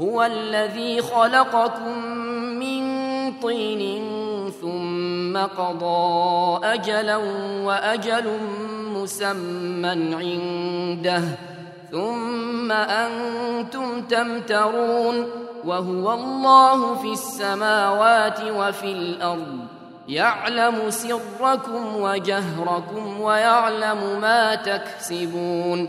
هو الذي خلقكم من طين ثم قضى أجلا وأجل مسمى عنده ثم أنتم تمترون وهو الله في السماوات وفي الأرض يعلم سركم وجهركم ويعلم ما تكسبون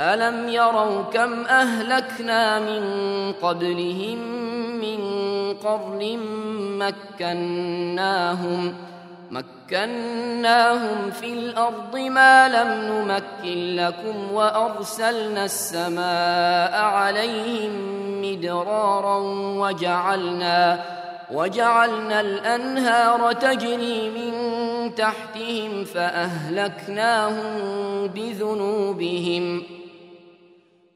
ألم يروا كم أهلكنا من قبلهم من قرن مكناهم مكناهم في الأرض ما لم نمكن لكم وأرسلنا السماء عليهم مدرارا وجعلنا وجعلنا الأنهار تجري من تحتهم فأهلكناهم بذنوبهم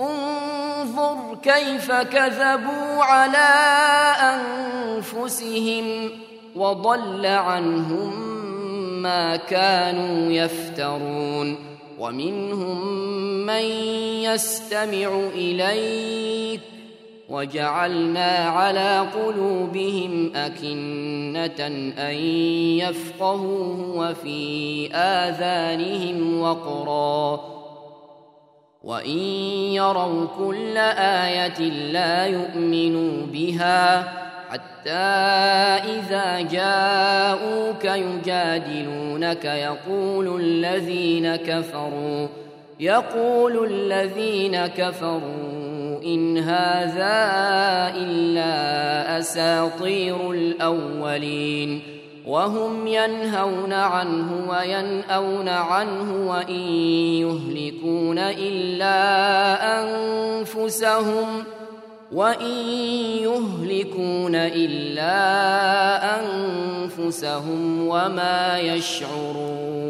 انظر كيف كذبوا على أنفسهم وضل عنهم ما كانوا يفترون ومنهم من يستمع إليك وجعلنا على قلوبهم أكنة أن يفقهوه وفي آذانهم وقرا وان يروا كل إيه لا يؤمنوا بها حتى اذا جاءوك يجادلونك يقول الذين كفروا يقول الذين كفروا ان هذا الا اساطير الاولين وهم ينهون عنه وينأون عنه وإن يهلكون إلا أنفسهم وإن يهلكون إلا أنفسهم وما يشعرون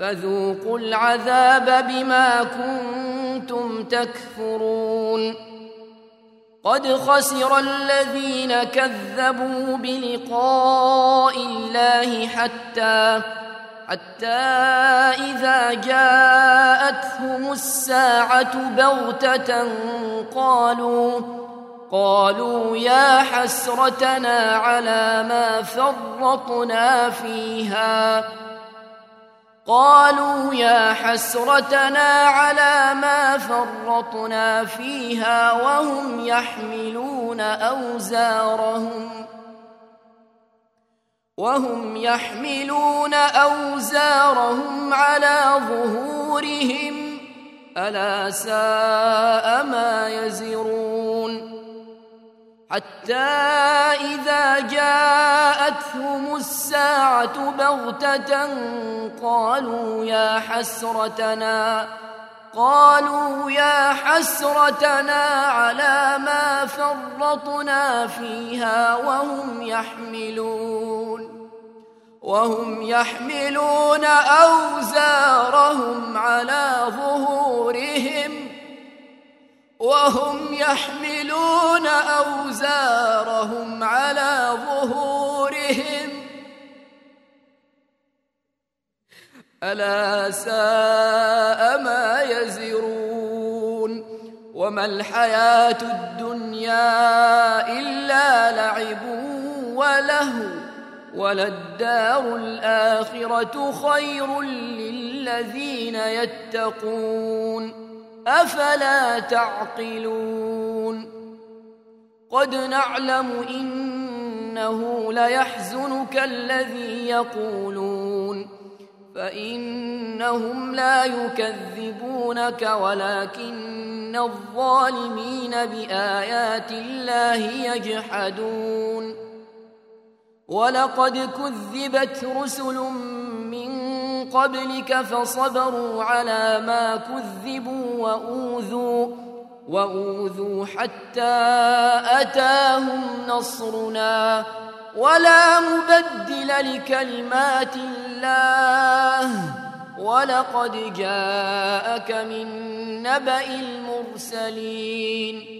فذوقوا العذاب بما كنتم تكفرون. قد خسر الذين كذبوا بلقاء الله حتى حتى إذا جاءتهم الساعة بغتة قالوا قالوا يا حسرتنا على ما فرطنا فيها. قالوا يا حسرتنا على ما فرطنا فيها وهم يحملون أوزارهم وهم يحملون أوزارهم على ظهورهم ألا ساء ما يزرون حتى إذا جاءتهم الساعة بغتة قالوا يا حسرتنا قالوا يا حسرتنا على ما فرطنا فيها وهم يحملون وهم يحملون أوزارهم على ظهورهم وهم يحملون أوزارهم على ظهورهم. ألا ساء ما يزرون. وما الحياة الدنيا إلا لعب وله وللدار الآخرة خير للذين يتقون. أفلا تعقلون؟ قد نعلم إنه ليحزنك الذي يقولون. فإنهم لا يكذبونك ولكن الظالمين بآيات الله يجحدون. ولقد كذبت رسل من قبلك فصبروا على ما كذبوا وأوذوا وأوذوا حتى أتاهم نصرنا. ولا مبدل لكلمات الله. ولقد جاءك من نبأ المرسلين.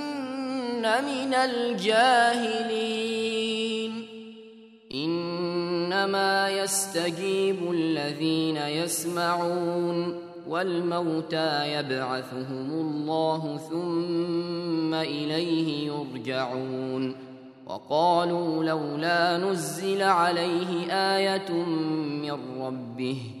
من الجاهلين. إنما يستجيب الذين يسمعون والموتى يبعثهم الله ثم إليه يرجعون. وقالوا لولا نزل عليه آية من ربه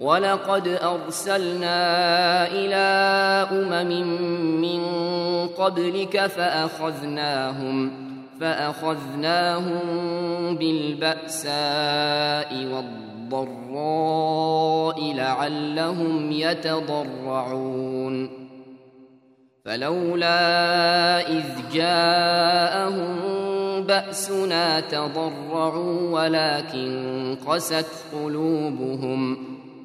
ولقد أرسلنا إلى أمم من قبلك فأخذناهم فأخذناهم بالبأساء والضراء لعلهم يتضرعون. فلولا إذ جاءهم بأسنا تضرعوا ولكن قست قلوبهم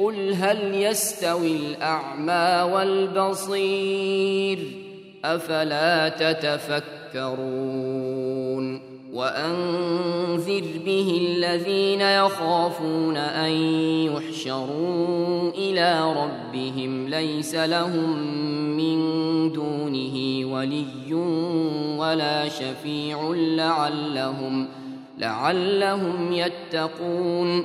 قل هل يستوي الأعمى والبصير أفلا تتفكرون وأنذر به الذين يخافون أن يحشروا إلى ربهم ليس لهم من دونه ولي ولا شفيع لعلهم لعلهم يتقون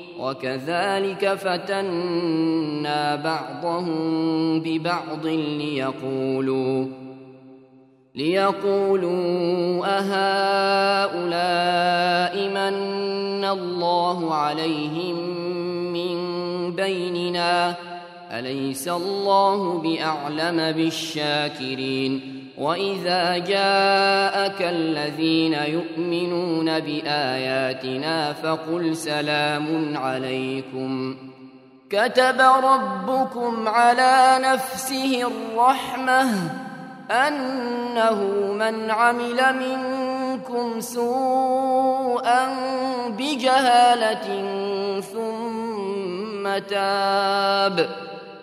وكذلك فتنا بعضهم ببعض ليقولوا ليقولوا أهؤلاء من الله عليهم من بيننا أليس الله بأعلم بالشاكرين وإذا جاءك الذين يؤمنون بآياتنا فقل سلام عليكم. كتب ربكم على نفسه الرحمة أنه من عمل منكم سوءا بجهالة ثم تاب.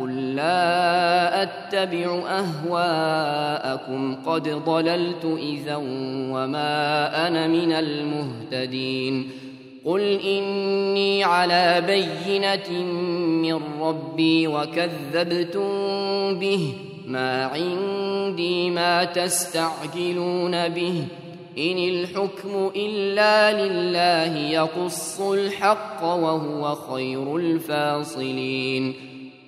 قل لا أتبع أهواءكم. قد ضللت إذا وما أنا من المهتدين. قل إني على بينة من ربي وكذبتم به. ما عندي ما تستعجلون به. إن الحكم إلا لله يقص الحق وهو خير الفاصلين.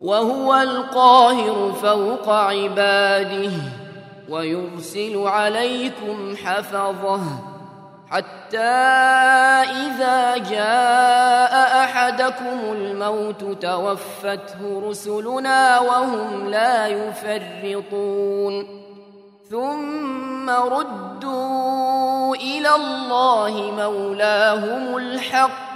وهو القاهر فوق عباده ويرسل عليكم حفظه حتى إذا جاء أحدكم الموت توفته رسلنا وهم لا يفرطون. ثم ردوا إلى الله مولاهم الحق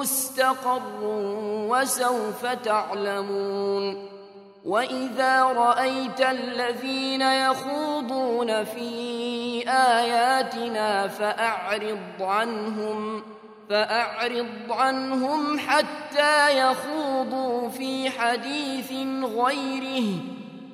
مستقر وسوف تعلمون وإذا رأيت الذين يخوضون في آياتنا فأعرض عنهم فأعرض عنهم حتى يخوضوا في حديث غيره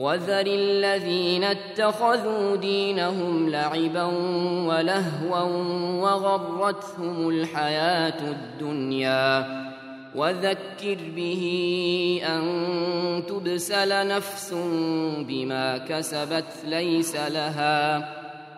وذر الذين اتخذوا دينهم لعبا ولهوا وغرتهم الحياة الدنيا. وذكر به أن تبسل نفس بما كسبت ليس لها.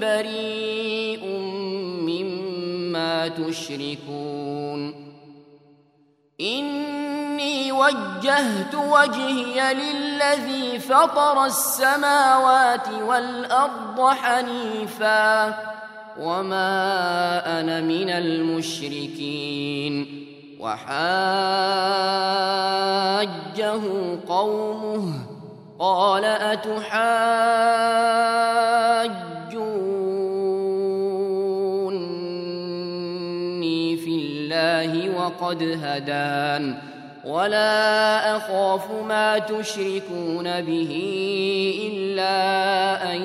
بريء مما تشركون. إني وجهت وجهي للذي فطر السماوات والأرض حنيفا وما أنا من المشركين. وحاجه قومه قال أتحاجوني الله وقد هدان. ولا أخاف ما تشركون به إلا أن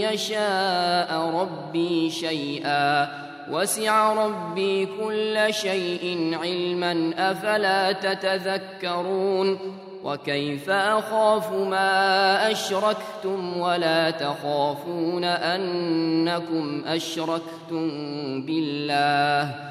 يشاء ربي شيئا. وسع ربي كل شيء علما أفلا تتذكرون؟ وكيف أخاف ما أشركتم ولا تخافون أنكم أشركتم بالله؟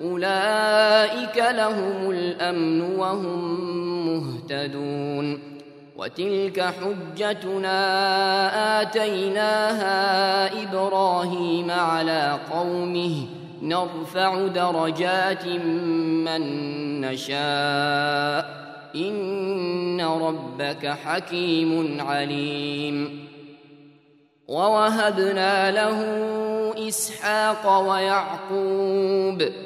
أولئك لهم الأمن وهم مهتدون. وتلك حجتنا آتيناها إبراهيم على قومه. نرفع درجات من نشاء. إن ربك حكيم عليم. ووهبنا له إسحاق ويعقوب.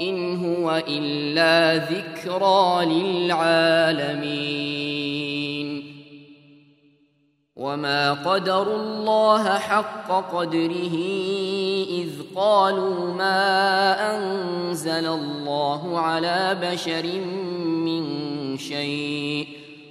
إن هو إلا ذكرى للعالمين. وما قدروا الله حق قدره إذ قالوا ما أنزل الله على بشر من شيء.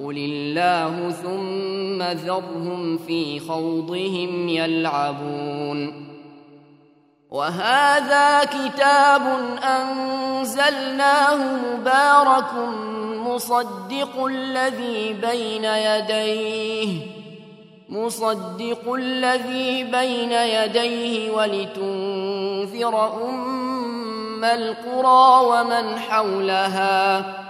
قل الله ثم ذرهم في خوضهم يلعبون وهذا كتاب أنزلناه مبارك مصدق الذي بين يديه مصدق الذي بين يديه ولتنذر أم القرى ومن حولها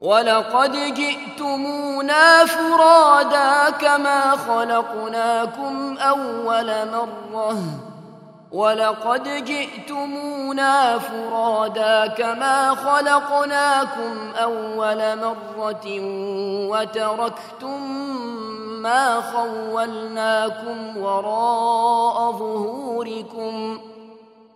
ولقد جئتمونا فرادا كما خلقناكم أول مرة. ولقد جئتمونا فرادا كما خلقناكم أول مرة وتركتم ما خولناكم وراء ظهوركم ۖ.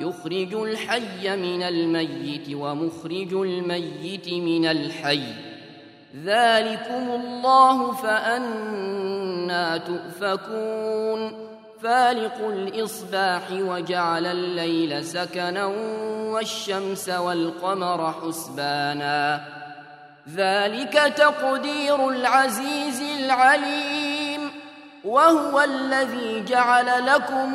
يخرج الحي من الميت ومخرج الميت من الحي. ذلكم الله فأنا تؤفكون. فالق الإصباح وجعل الليل سكنا والشمس والقمر حسبانا. ذلك تقدير العزيز العليم. وهو الذي جعل لكم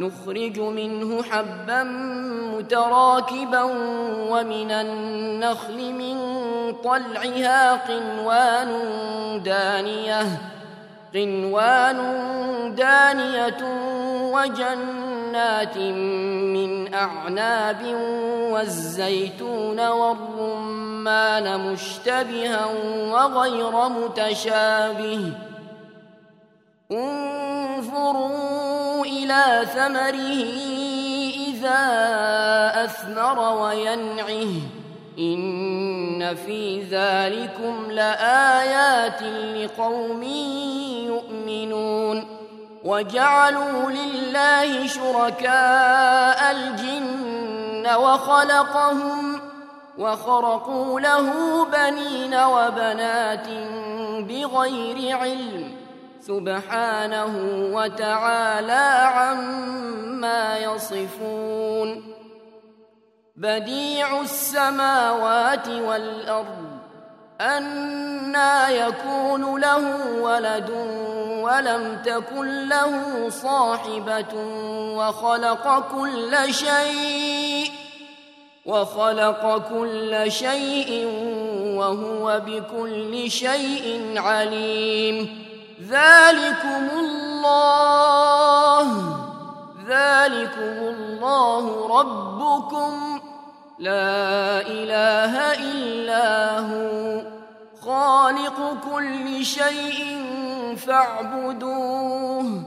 نخرج منه حبا متراكبا ومن النخل من طلعها قنوان دانية قنوان دانية وجنات من أعناب والزيتون والرمان مشتبها وغير متشابه. انظروا إلى ثمره إذا أثمر وينعه. إن في ذلكم لآيات لقوم يؤمنون. وجعلوا لله شركاء الجن وخلقهم وخرقوا له بنين وبنات بغير علم. سبحانه وتعالى عما يصفون. بديع السماوات والأرض أنا يكون له ولد ولم تكن له صاحبة وخلق كل شيء وخلق كل شيء وهو بكل شيء عليم. ذلكم الله. ذلكم الله ربكم. لا إله إلا هو. خالق كل شيء فاعبدوه.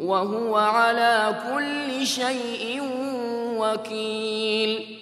وهو على كل شيء وكيل.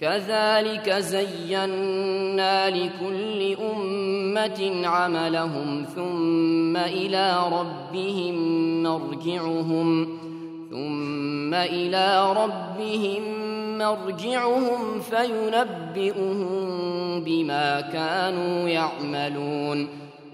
كذلك زينا لكل أمة عملهم ثم إلى ربهم مرجعهم ثم إلى ربهم مرجعهم فينبئهم بما كانوا يعملون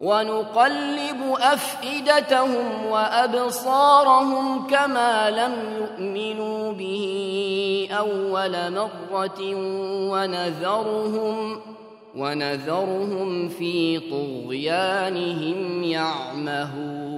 ونقلب أفئدتهم وأبصارهم كما لم يؤمنوا به أول مرة ونذرهم ونذرهم في طغيانهم يعمهون.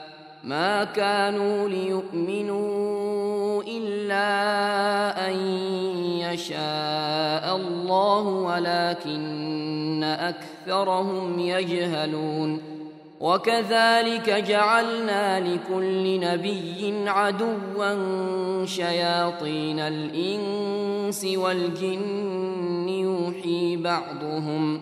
ما كانوا ليؤمنوا إلا أن يشاء الله ولكن أكثرهم يجهلون. وكذلك جعلنا لكل نبي عدوا شياطين الإنس والجن يوحي بعضهم.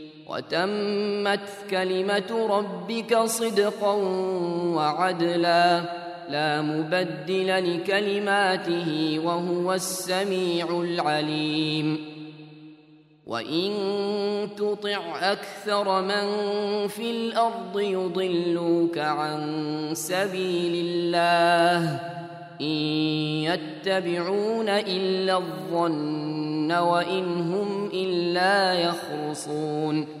وتمت كلمة ربك صدقا وعدلا. لا مبدل لكلماته وهو السميع العليم. وإن تطع أكثر من في الأرض يضلوك عن سبيل الله. إن يتبعون إلا الظن وإن هم إلا يخرصون.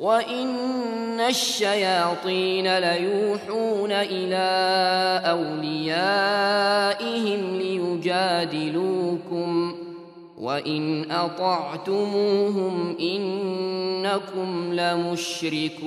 وإن الشياطين ليوحون إلى أوليائهم ليجادلوكم وإن أطعتموهم إنكم لمشركون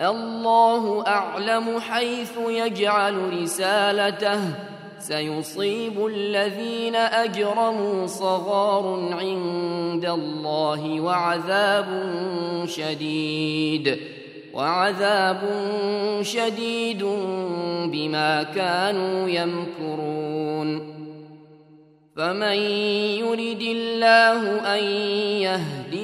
الله أعلم حيث يجعل رسالته. سيصيب الذين أجرموا صغار عند الله وعذاب شديد. وعذاب شديد بما كانوا يمكرون. فمن يرد الله أن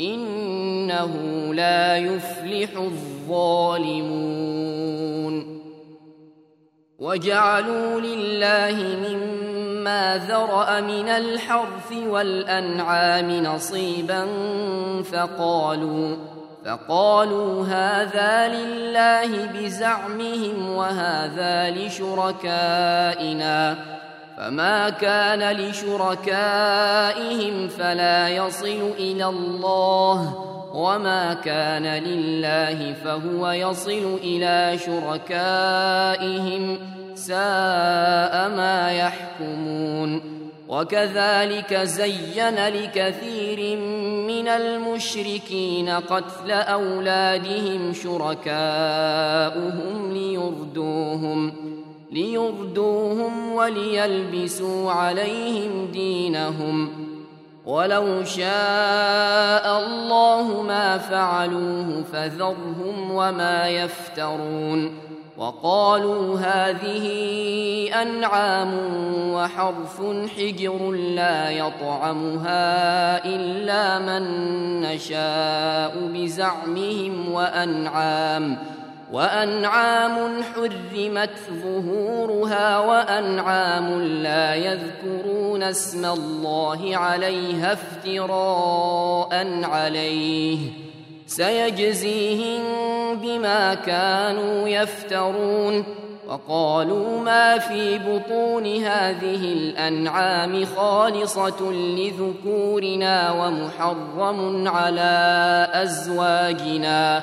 إنه لا يفلح الظالمون. وجعلوا لله مما ذرأ من الحرث والأنعام نصيبا فقالوا فقالوا هذا لله بزعمهم وهذا لشركائنا. فما كان لشركائهم فلا يصل إلى الله وما كان لله فهو يصل إلى شركائهم ساء ما يحكمون وكذلك زين لكثير من المشركين قتل اولادهم شركاؤهم ليردوهم ليردوهم وليلبسوا عليهم دينهم ولو شاء الله ما فعلوه فذرهم وما يفترون وقالوا هذه أنعام وحرث حجر لا يطعمها إلا من نشاء بزعمهم وأنعام وأنعام حرمت ظهورها وأنعام لا يذكرون اسم الله عليها افتراء عليه. سيجزيهم بما كانوا يفترون. وقالوا ما في بطون هذه الأنعام خالصة لذكورنا ومحرم على أزواجنا.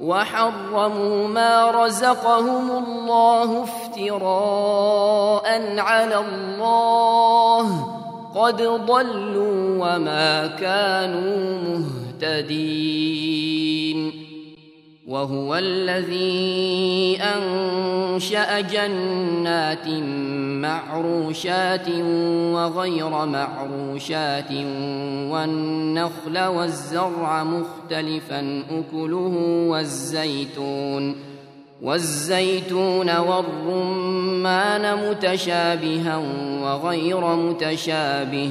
وحرموا ما رزقهم الله افتراء على الله. قد ضلوا وما كانوا مهتدين. وهو الذي أنشأ جنات معروشات وغير معروشات والنخل والزرع مختلفا أكله والزيتون والزيتون والرمان متشابها وغير متشابه.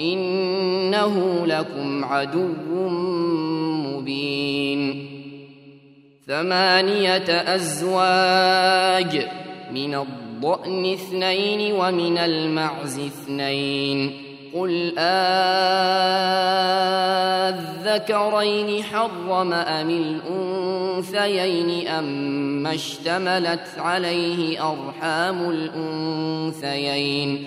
إنه لكم عدو مبين. ثمانية أزواج من الضأن اثنين ومن المعز اثنين. قل آذكرين حرم أم الأنثيين أم اشتملت عليه أرحام الأنثيين.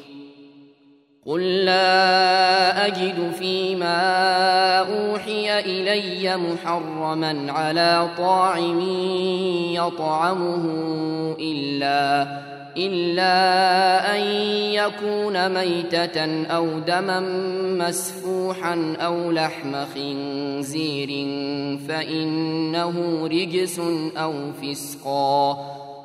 قل لا أجد فيما أوحي إلي محرما على طاعم يطعمه إلا إلا أن يكون ميتة أو دما مسفوحا أو لحم خنزير فإنه رجس أو فسقا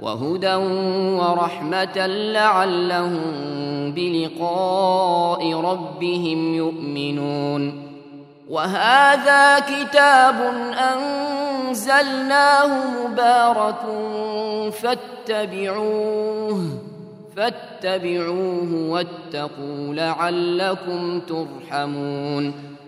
وهدى ورحمة لعلهم بلقاء ربهم يؤمنون. وهذا كتاب أنزلناه مبارك فاتبعوه فاتبعوه واتقوا لعلكم ترحمون.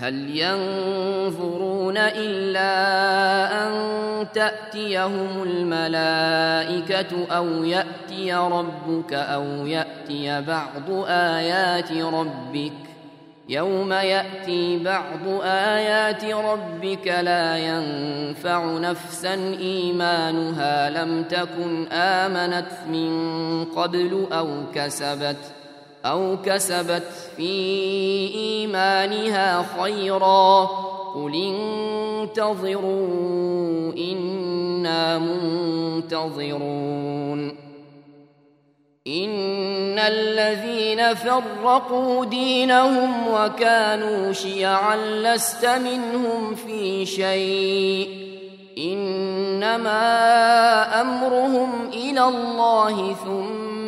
هل ينظرون إلا أن تأتيهم الملائكة أو يأتي ربك أو يأتي بعض آيات ربك يوم يأتي بعض آيات ربك لا ينفع نفسا إيمانها لم تكن آمنت من قبل أو كسبت ۖ أو كسبت في إيمانها خيرا قل انتظروا إنا منتظرون إن الذين فرقوا دينهم وكانوا شيعا لست منهم في شيء إنما أمرهم إلى الله ثم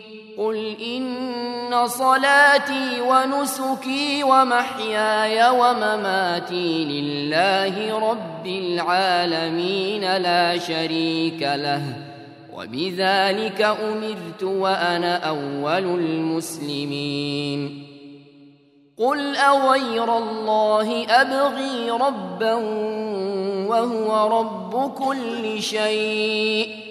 قل إن صلاتي ونسكي ومحياي ومماتي لله رب العالمين لا شريك له وبذلك أمرت وأنا أول المسلمين قل أغير الله أبغي ربا وهو رب كل شيء